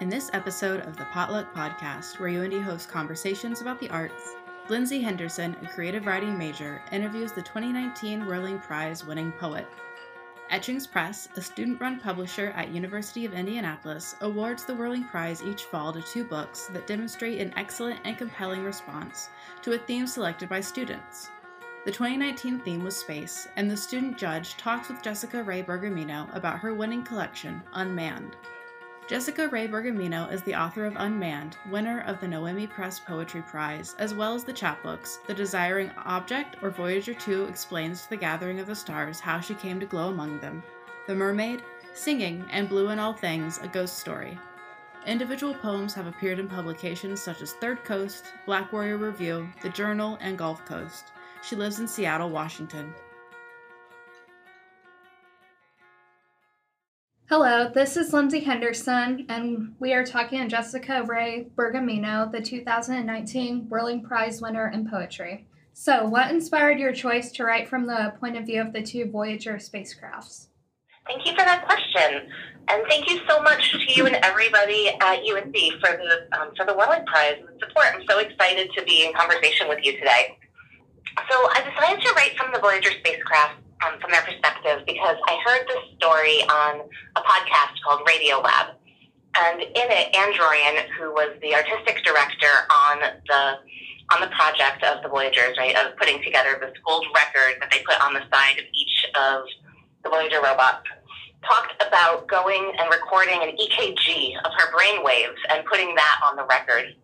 In this episode of the Potluck Podcast, where UIndy hosts conversations about the arts, Lindsay Henderson, a creative writing major, interviews the 2019 Whirling Prize winning poet. Etchings Press, a student run publisher at University of Indianapolis, awards the Whirling Prize each fall to two books that demonstrate an excellent and compelling response to a theme selected by students. The 2019 theme was space, and the student judge talks with Jessica Rae Bergamino about her winning collection, Unmanned. Jessica Rae Bergamino is the author of Unmanned, winner of the Noemi Press Poetry Prize, as well as the chapbooks The Desiring Object or Voyager 2 explains to the gathering of the stars how she came to glow among them, The Mermaid, Singing, and Blue in All Things, a ghost story. Individual poems have appeared in publications such as Third Coast, Black Warrior Review, The Journal, and Gulf Coast. She lives in Seattle, Washington. Hello, this is Lindsay Henderson, and we are talking to Jessica Rae Bergamino, the 2019 Whirling Prize winner in poetry. So, what inspired your choice to write from the point of view of the two Voyager spacecrafts? Thank you for that question, and thank you so much to you and everybody at UIndy for the um, for the Whirling Prize and the support. I'm so excited to be in conversation with you today. So, I decided to write from the Voyager spacecraft um, from their perspective because I heard this story on a podcast called Radiolab. And in it, Ann Druyan, who was the artistic director on the on the project of the Voyagers, right, of putting together this gold record that they put on the side of each of the Voyager robots, talked about going and recording an EKG of her brain waves and putting that on the record.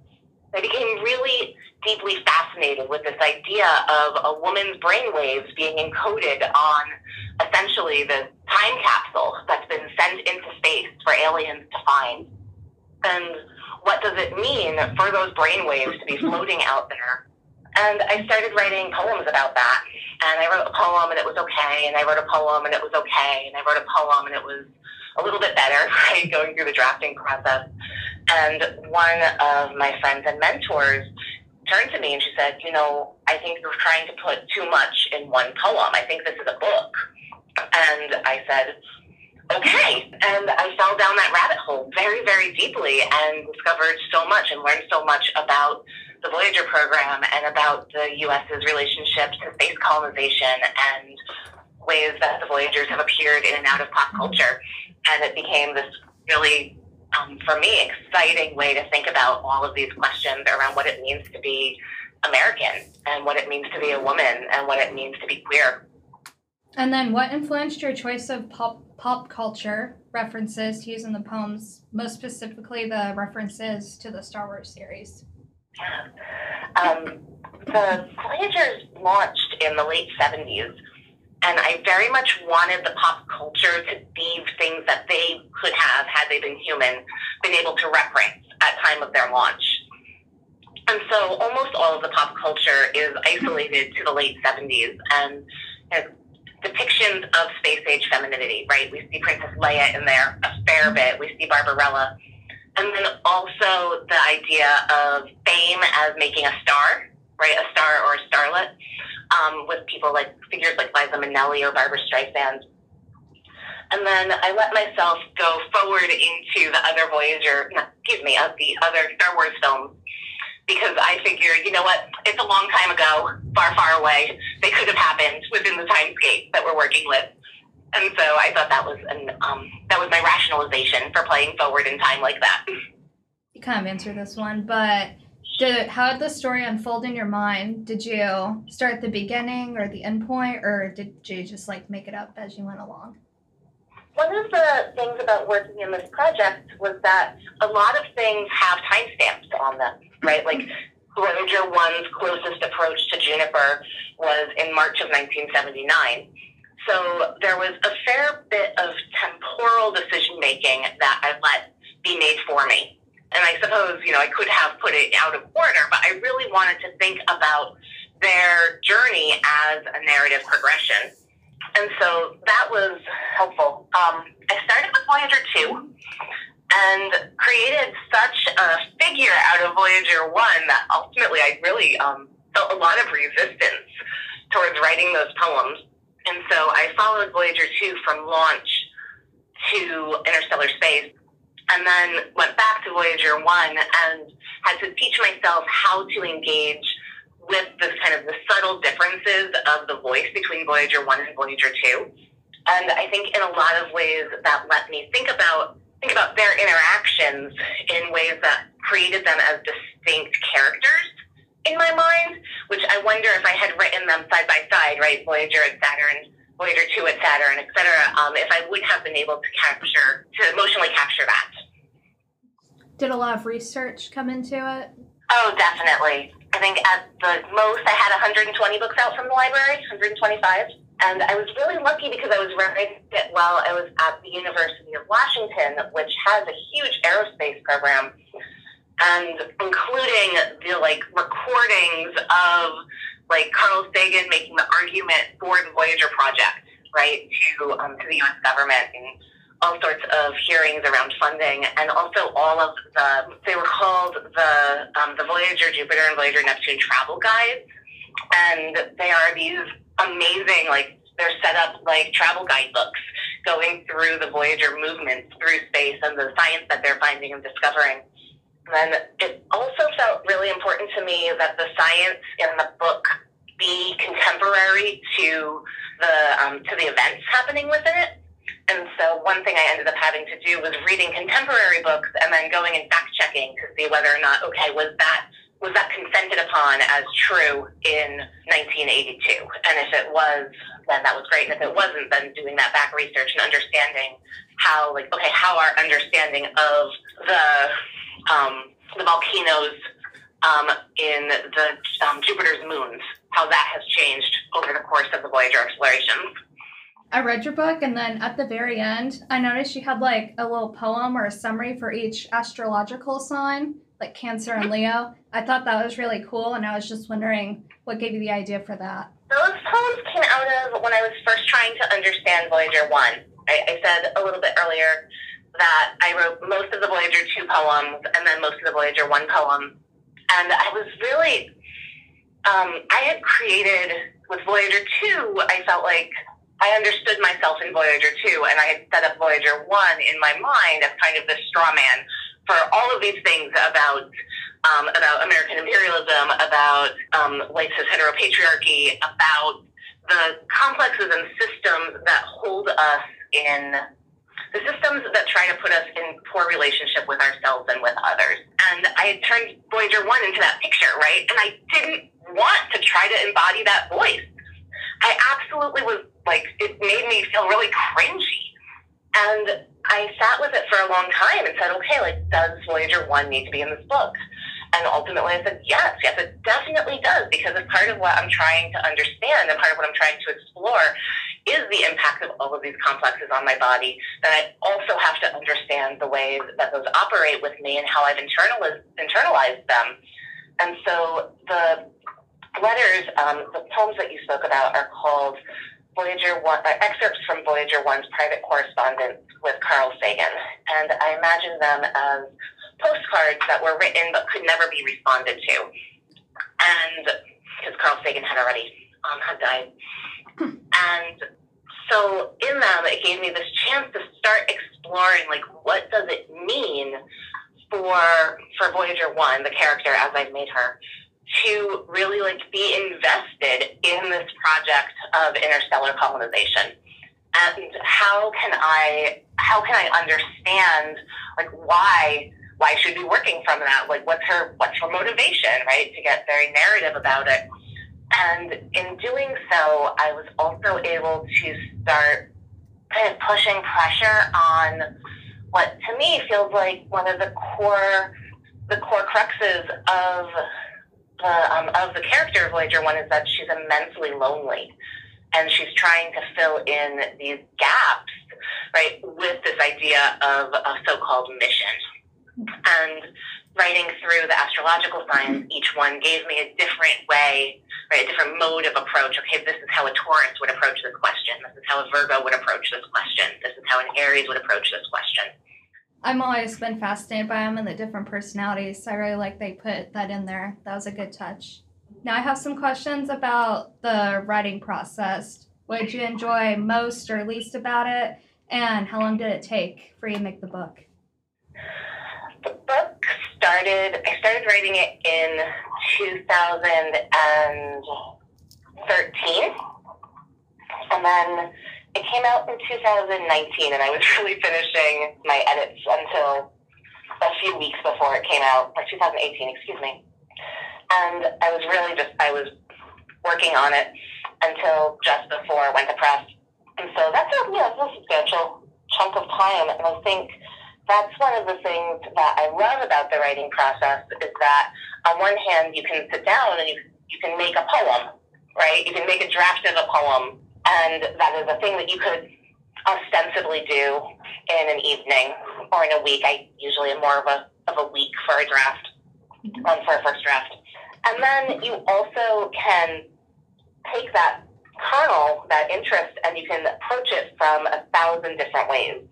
I became really deeply fascinated with this idea of a woman's brainwaves being encoded on essentially the time capsule that's been sent into space for aliens to find. And what does it mean for those brainwaves to be floating out there? And I started writing poems about that. And I wrote a poem and it was okay. And I wrote a poem and it was okay. And I wrote a poem and it was a little bit better, right? Going through the drafting process. And one of my friends and mentors turned to me and she said, You know, I think you're trying to put too much in one poem. I think this is a book. And I said, Okay. And I fell down that rabbit hole very, very deeply and discovered so much and learned so much about the Voyager program and about the U.S.'s relationship to space colonization and ways that the Voyagers have appeared in and out of pop culture. And it became this really um, for me, exciting way to think about all of these questions around what it means to be American and what it means to be a woman and what it means to be queer. And then, what influenced your choice of pop pop culture references to use in the poems, most specifically the references to the Star Wars series? Um, the Voyagers launched in the late 70s and I very much wanted the pop culture to be things that they could have, had they been human, been able to reference at time of their launch. And so almost all of the pop culture is isolated to the late 70s and depictions of space age femininity, right? We see Princess Leia in there a fair bit. We see Barbarella. And then also the idea of fame as making a star, right? A star or a starlet um, with people like figures like Liza Minnelli or Barbra Streisand. And then I let myself go forward into the other Voyager, no, excuse me, of the other Star Wars films because I figured, you know what, it's a long time ago, far, far away. They could have happened within the timescape that we're working with. And so I thought that was an um, that was my rationalization for playing forward in time like that. You kind of answered this one, but did how did the story unfold in your mind? Did you start at the beginning or the end point, or did you just like make it up as you went along? One of the things about working in this project was that a lot of things have timestamps on them, right? Like Voyager 1's closest approach to Jupiter was in March of 1979. So there was a fair bit of temporal decision making that I let be made for me and I suppose, you know, I could have put it out of order, but I really wanted to think about their journey as a narrative progression. And so that was helpful. Um, I started with Voyager 2 and created such a figure out of Voyager 1 that ultimately I really um, felt a lot of resistance towards writing those poems. And so I followed Voyager 2 from launch to interstellar space and then went back to Voyager 1 and had to teach myself how to engage with the kind of the subtle differences of the voice between Voyager 1 and Voyager 2. And I think in a lot of ways that let me think about think about their interactions in ways that created them as distinct characters in my mind, which I wonder if I had written them side by side, right, Voyager and Saturn, Voyager 2 at Saturn, et cetera, um, if I would have been able to capture, to emotionally capture that. Did a lot of research come into it? Oh, definitely. I think at the most I had 120 books out from the library, 125. And I was really lucky because I was writing it while I was at the University of Washington, which has a huge aerospace program, and including the like recordings of like Carl Sagan making the argument for the Voyager project, right, to um, to the U.S. government and all sorts of hearings around funding, and also all of the they were called the um, the Voyager Jupiter and Voyager Neptune travel guides, and they are these amazing like they're set up like travel guidebooks going through the Voyager movements through space and the science that they're finding and discovering. And then it also felt really important me that the science in the book be contemporary to the um, to the events happening within it. And so one thing I ended up having to do was reading contemporary books and then going and fact checking to see whether or not, okay, was that was that consented upon as true in 1982? And if it was, then that was great. And if it wasn't, then doing that back research and understanding how, like, okay, how our understanding of the um, the volcanoes um, in the um, Jupiter's moons, how that has changed over the course of the Voyager explorations. I read your book, and then at the very end, I noticed you had like a little poem or a summary for each astrological sign, like Cancer and Leo. I thought that was really cool, and I was just wondering what gave you the idea for that. Those poems came out of when I was first trying to understand Voyager 1. I, I said a little bit earlier that I wrote most of the Voyager 2 poems and then most of the Voyager 1 poem. And I was really, um, I had created with Voyager 2, I felt like I understood myself in Voyager 2, and I had set up Voyager 1 in my mind as kind of the straw man for all of these things about um, about American imperialism, about um, white cis heteropatriarchy, about the complexes and systems that hold us in the systems that try to put us in poor relationship with ourselves and with others. And I had turned Voyager 1 into that picture, right? And I didn't want to try to embody that voice. I absolutely was like it made me feel really cringy. And I sat with it for a long time and said, okay, like, does Voyager 1 need to be in this book? And ultimately I said, yes, yes, it definitely does, because it's part of what I'm trying to understand and part of what I'm trying to explore is the impact of all of these complexes on my body. That I also have to understand the ways that those operate with me and how I've internalized, internalized them. And so the letters, um, the poems that you spoke about are called Voyager One, uh, excerpts from Voyager One's private correspondence with Carl Sagan, and I imagine them as postcards that were written but could never be responded to, and because Carl Sagan had already um, had died, and so in them it gave me this chance to start exploring like what does it mean for for Voyager One, the character as I've made her, to really like be invested in this project of interstellar colonization? And how can i how can i understand like why why should be working from that? Like what's her what's her motivation right to get very narrative about it and in doing so i was also able to start kind of pushing pressure on what to me feels like one of the core the core cruxes of the um, of the character of Voyager One is that she's immensely lonely, and she's trying to fill in these gaps, right, with this idea of a so-called mission. And writing through the astrological signs, each one gave me a different way, right, a different mode of approach. Okay, this is how a Taurus would approach this question. This is how a Virgo would approach this question. This is how an Aries would approach this question. I'm always been fascinated by them and the different personalities. I really like they put that in there. That was a good touch. Now I have some questions about the writing process. What did you enjoy most or least about it? And how long did it take for you to make the book? Started, I started writing it in 2013. And then it came out in 2019, and I was really finishing my edits until a few weeks before it came out, or 2018, excuse me. And I was really just, I was working on it until just before it went to press. And so that's a, yeah, that's a substantial chunk of time. And I think that's one of the things that I love about the writing process is that on one hand, you can sit down and you, you can make a poem, right? You can make a draft of a poem. And that is a thing that you could ostensibly do in an evening or in a week. I usually am more of a, of a week for a draft, um, for a first draft. And then you also can take that kernel, that interest, and you can approach it from a thousand different ways.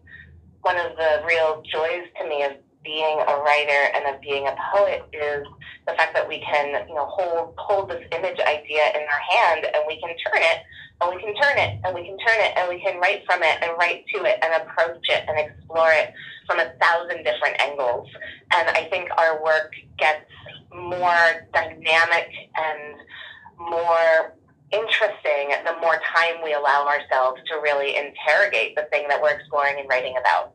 One of the real joys to me of being a writer and of being a poet is the fact that we can, you know, hold hold this image idea in our hand and we can turn it and we can turn it and we can turn it and we can write from it and write to it and approach it and explore it from a thousand different angles. And I think our work gets more dynamic and more interesting the more time we allow ourselves to really interrogate the thing that we're exploring and writing about.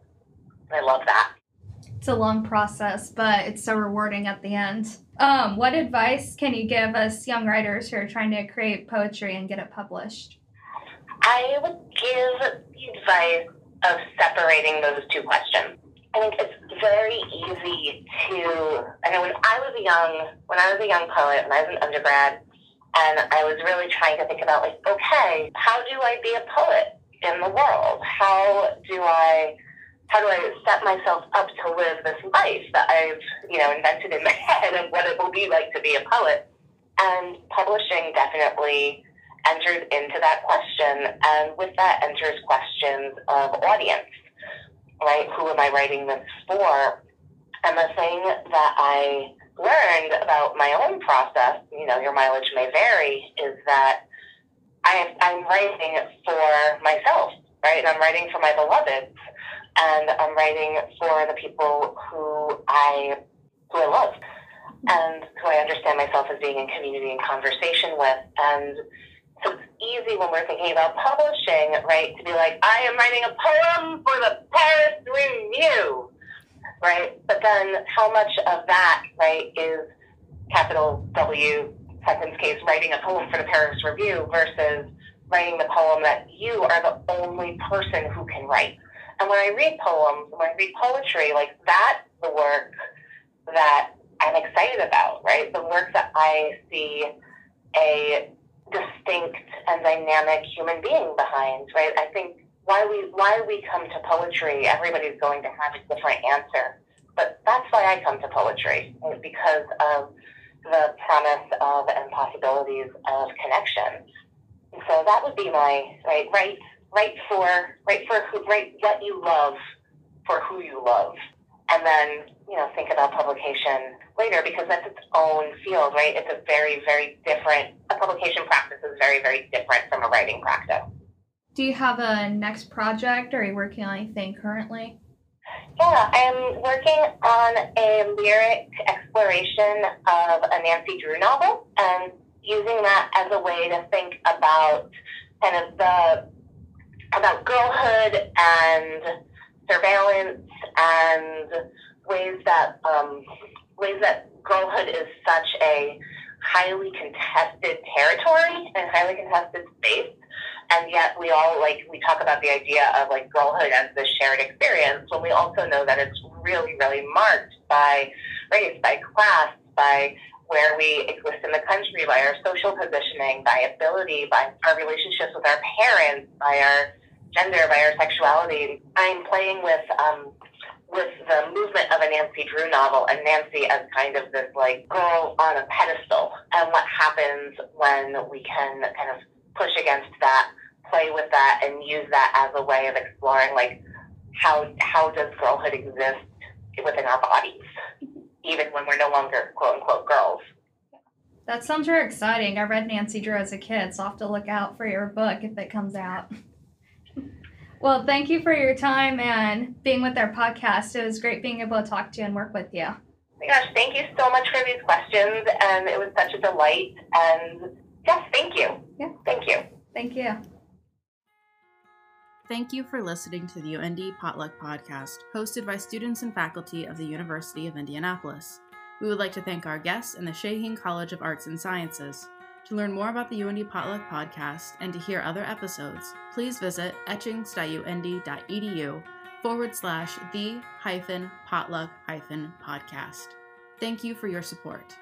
I love that. It's a long process, but it's so rewarding at the end. Um, what advice can you give us young writers who are trying to create poetry and get it published? I would give the advice of separating those two questions. I think it's very easy to. I know when I was a young, when I was a young poet, when I was an undergrad, and I was really trying to think about like, okay, how do I be a poet in the world? How do I how do I set myself up to live this life that I've, you know, invented in my head of what it will be like to be a poet? And publishing definitely enters into that question. And with that enters questions of audience, right? Who am I writing this for? And the thing that I learned about my own process, you know, your mileage may vary, is that I, I'm writing for myself, right? And I'm writing for my beloveds, and I'm writing for the people who I who I love, and who I understand myself as being in community and conversation with. And so it's easy when we're thinking about publishing, right, to be like, I am writing a poem for the Paris Review right? But then how much of that, right, is capital W sentence case writing a poem for the Paris Review versus writing the poem that you are the only person who can write. And when I read poems, when I read poetry, like that's the work that I'm excited about, right? The work that I see a distinct and dynamic human being behind, right? I think why we why we come to poetry, everybody's going to have a different answer. But that's why I come to poetry, because of the promise of and possibilities of connection. And so that would be my right, write, write for, write for who, write what you love for who you love, and then you know think about publication later because that's its own field, right? It's a very, very different. A publication practice is very, very different from a writing practice. Do you have a next project or are you working on anything currently? Yeah, I'm working on a lyric exploration of a Nancy Drew novel and using that as a way to think about kind of the about girlhood and surveillance and ways that um, ways that girlhood is such a highly contested territory and highly contested space. And yet we all like we talk about the idea of like girlhood as this shared experience when we also know that it's really really marked by race by class by where we exist in the country by our social positioning by ability by our relationships with our parents by our gender by our sexuality. I'm playing with um, with the movement of a Nancy Drew novel and Nancy as kind of this like girl on a pedestal and what happens when we can kind of push against that play with that and use that as a way of exploring like how how does girlhood exist within our bodies, even when we're no longer quote unquote girls. That sounds very exciting. I read Nancy Drew as a kid, so I'll have to look out for your book if it comes out. Well, thank you for your time and being with our podcast. It was great being able to talk to you and work with you. Oh my gosh, thank you so much for these questions, and it was such a delight. And yes, thank you. Yeah. Thank you. Thank you. Thank you for listening to the UIndy Potluck Podcast, hosted by students and faculty of the University of Indianapolis. We would like to thank our guests and the Shaheen College of Arts and Sciences. To learn more about the UIndy Potluck Podcast and to hear other episodes, please visit etchings.uindy.edu forward slash the hyphen potluck hyphen podcast. Thank you for your support.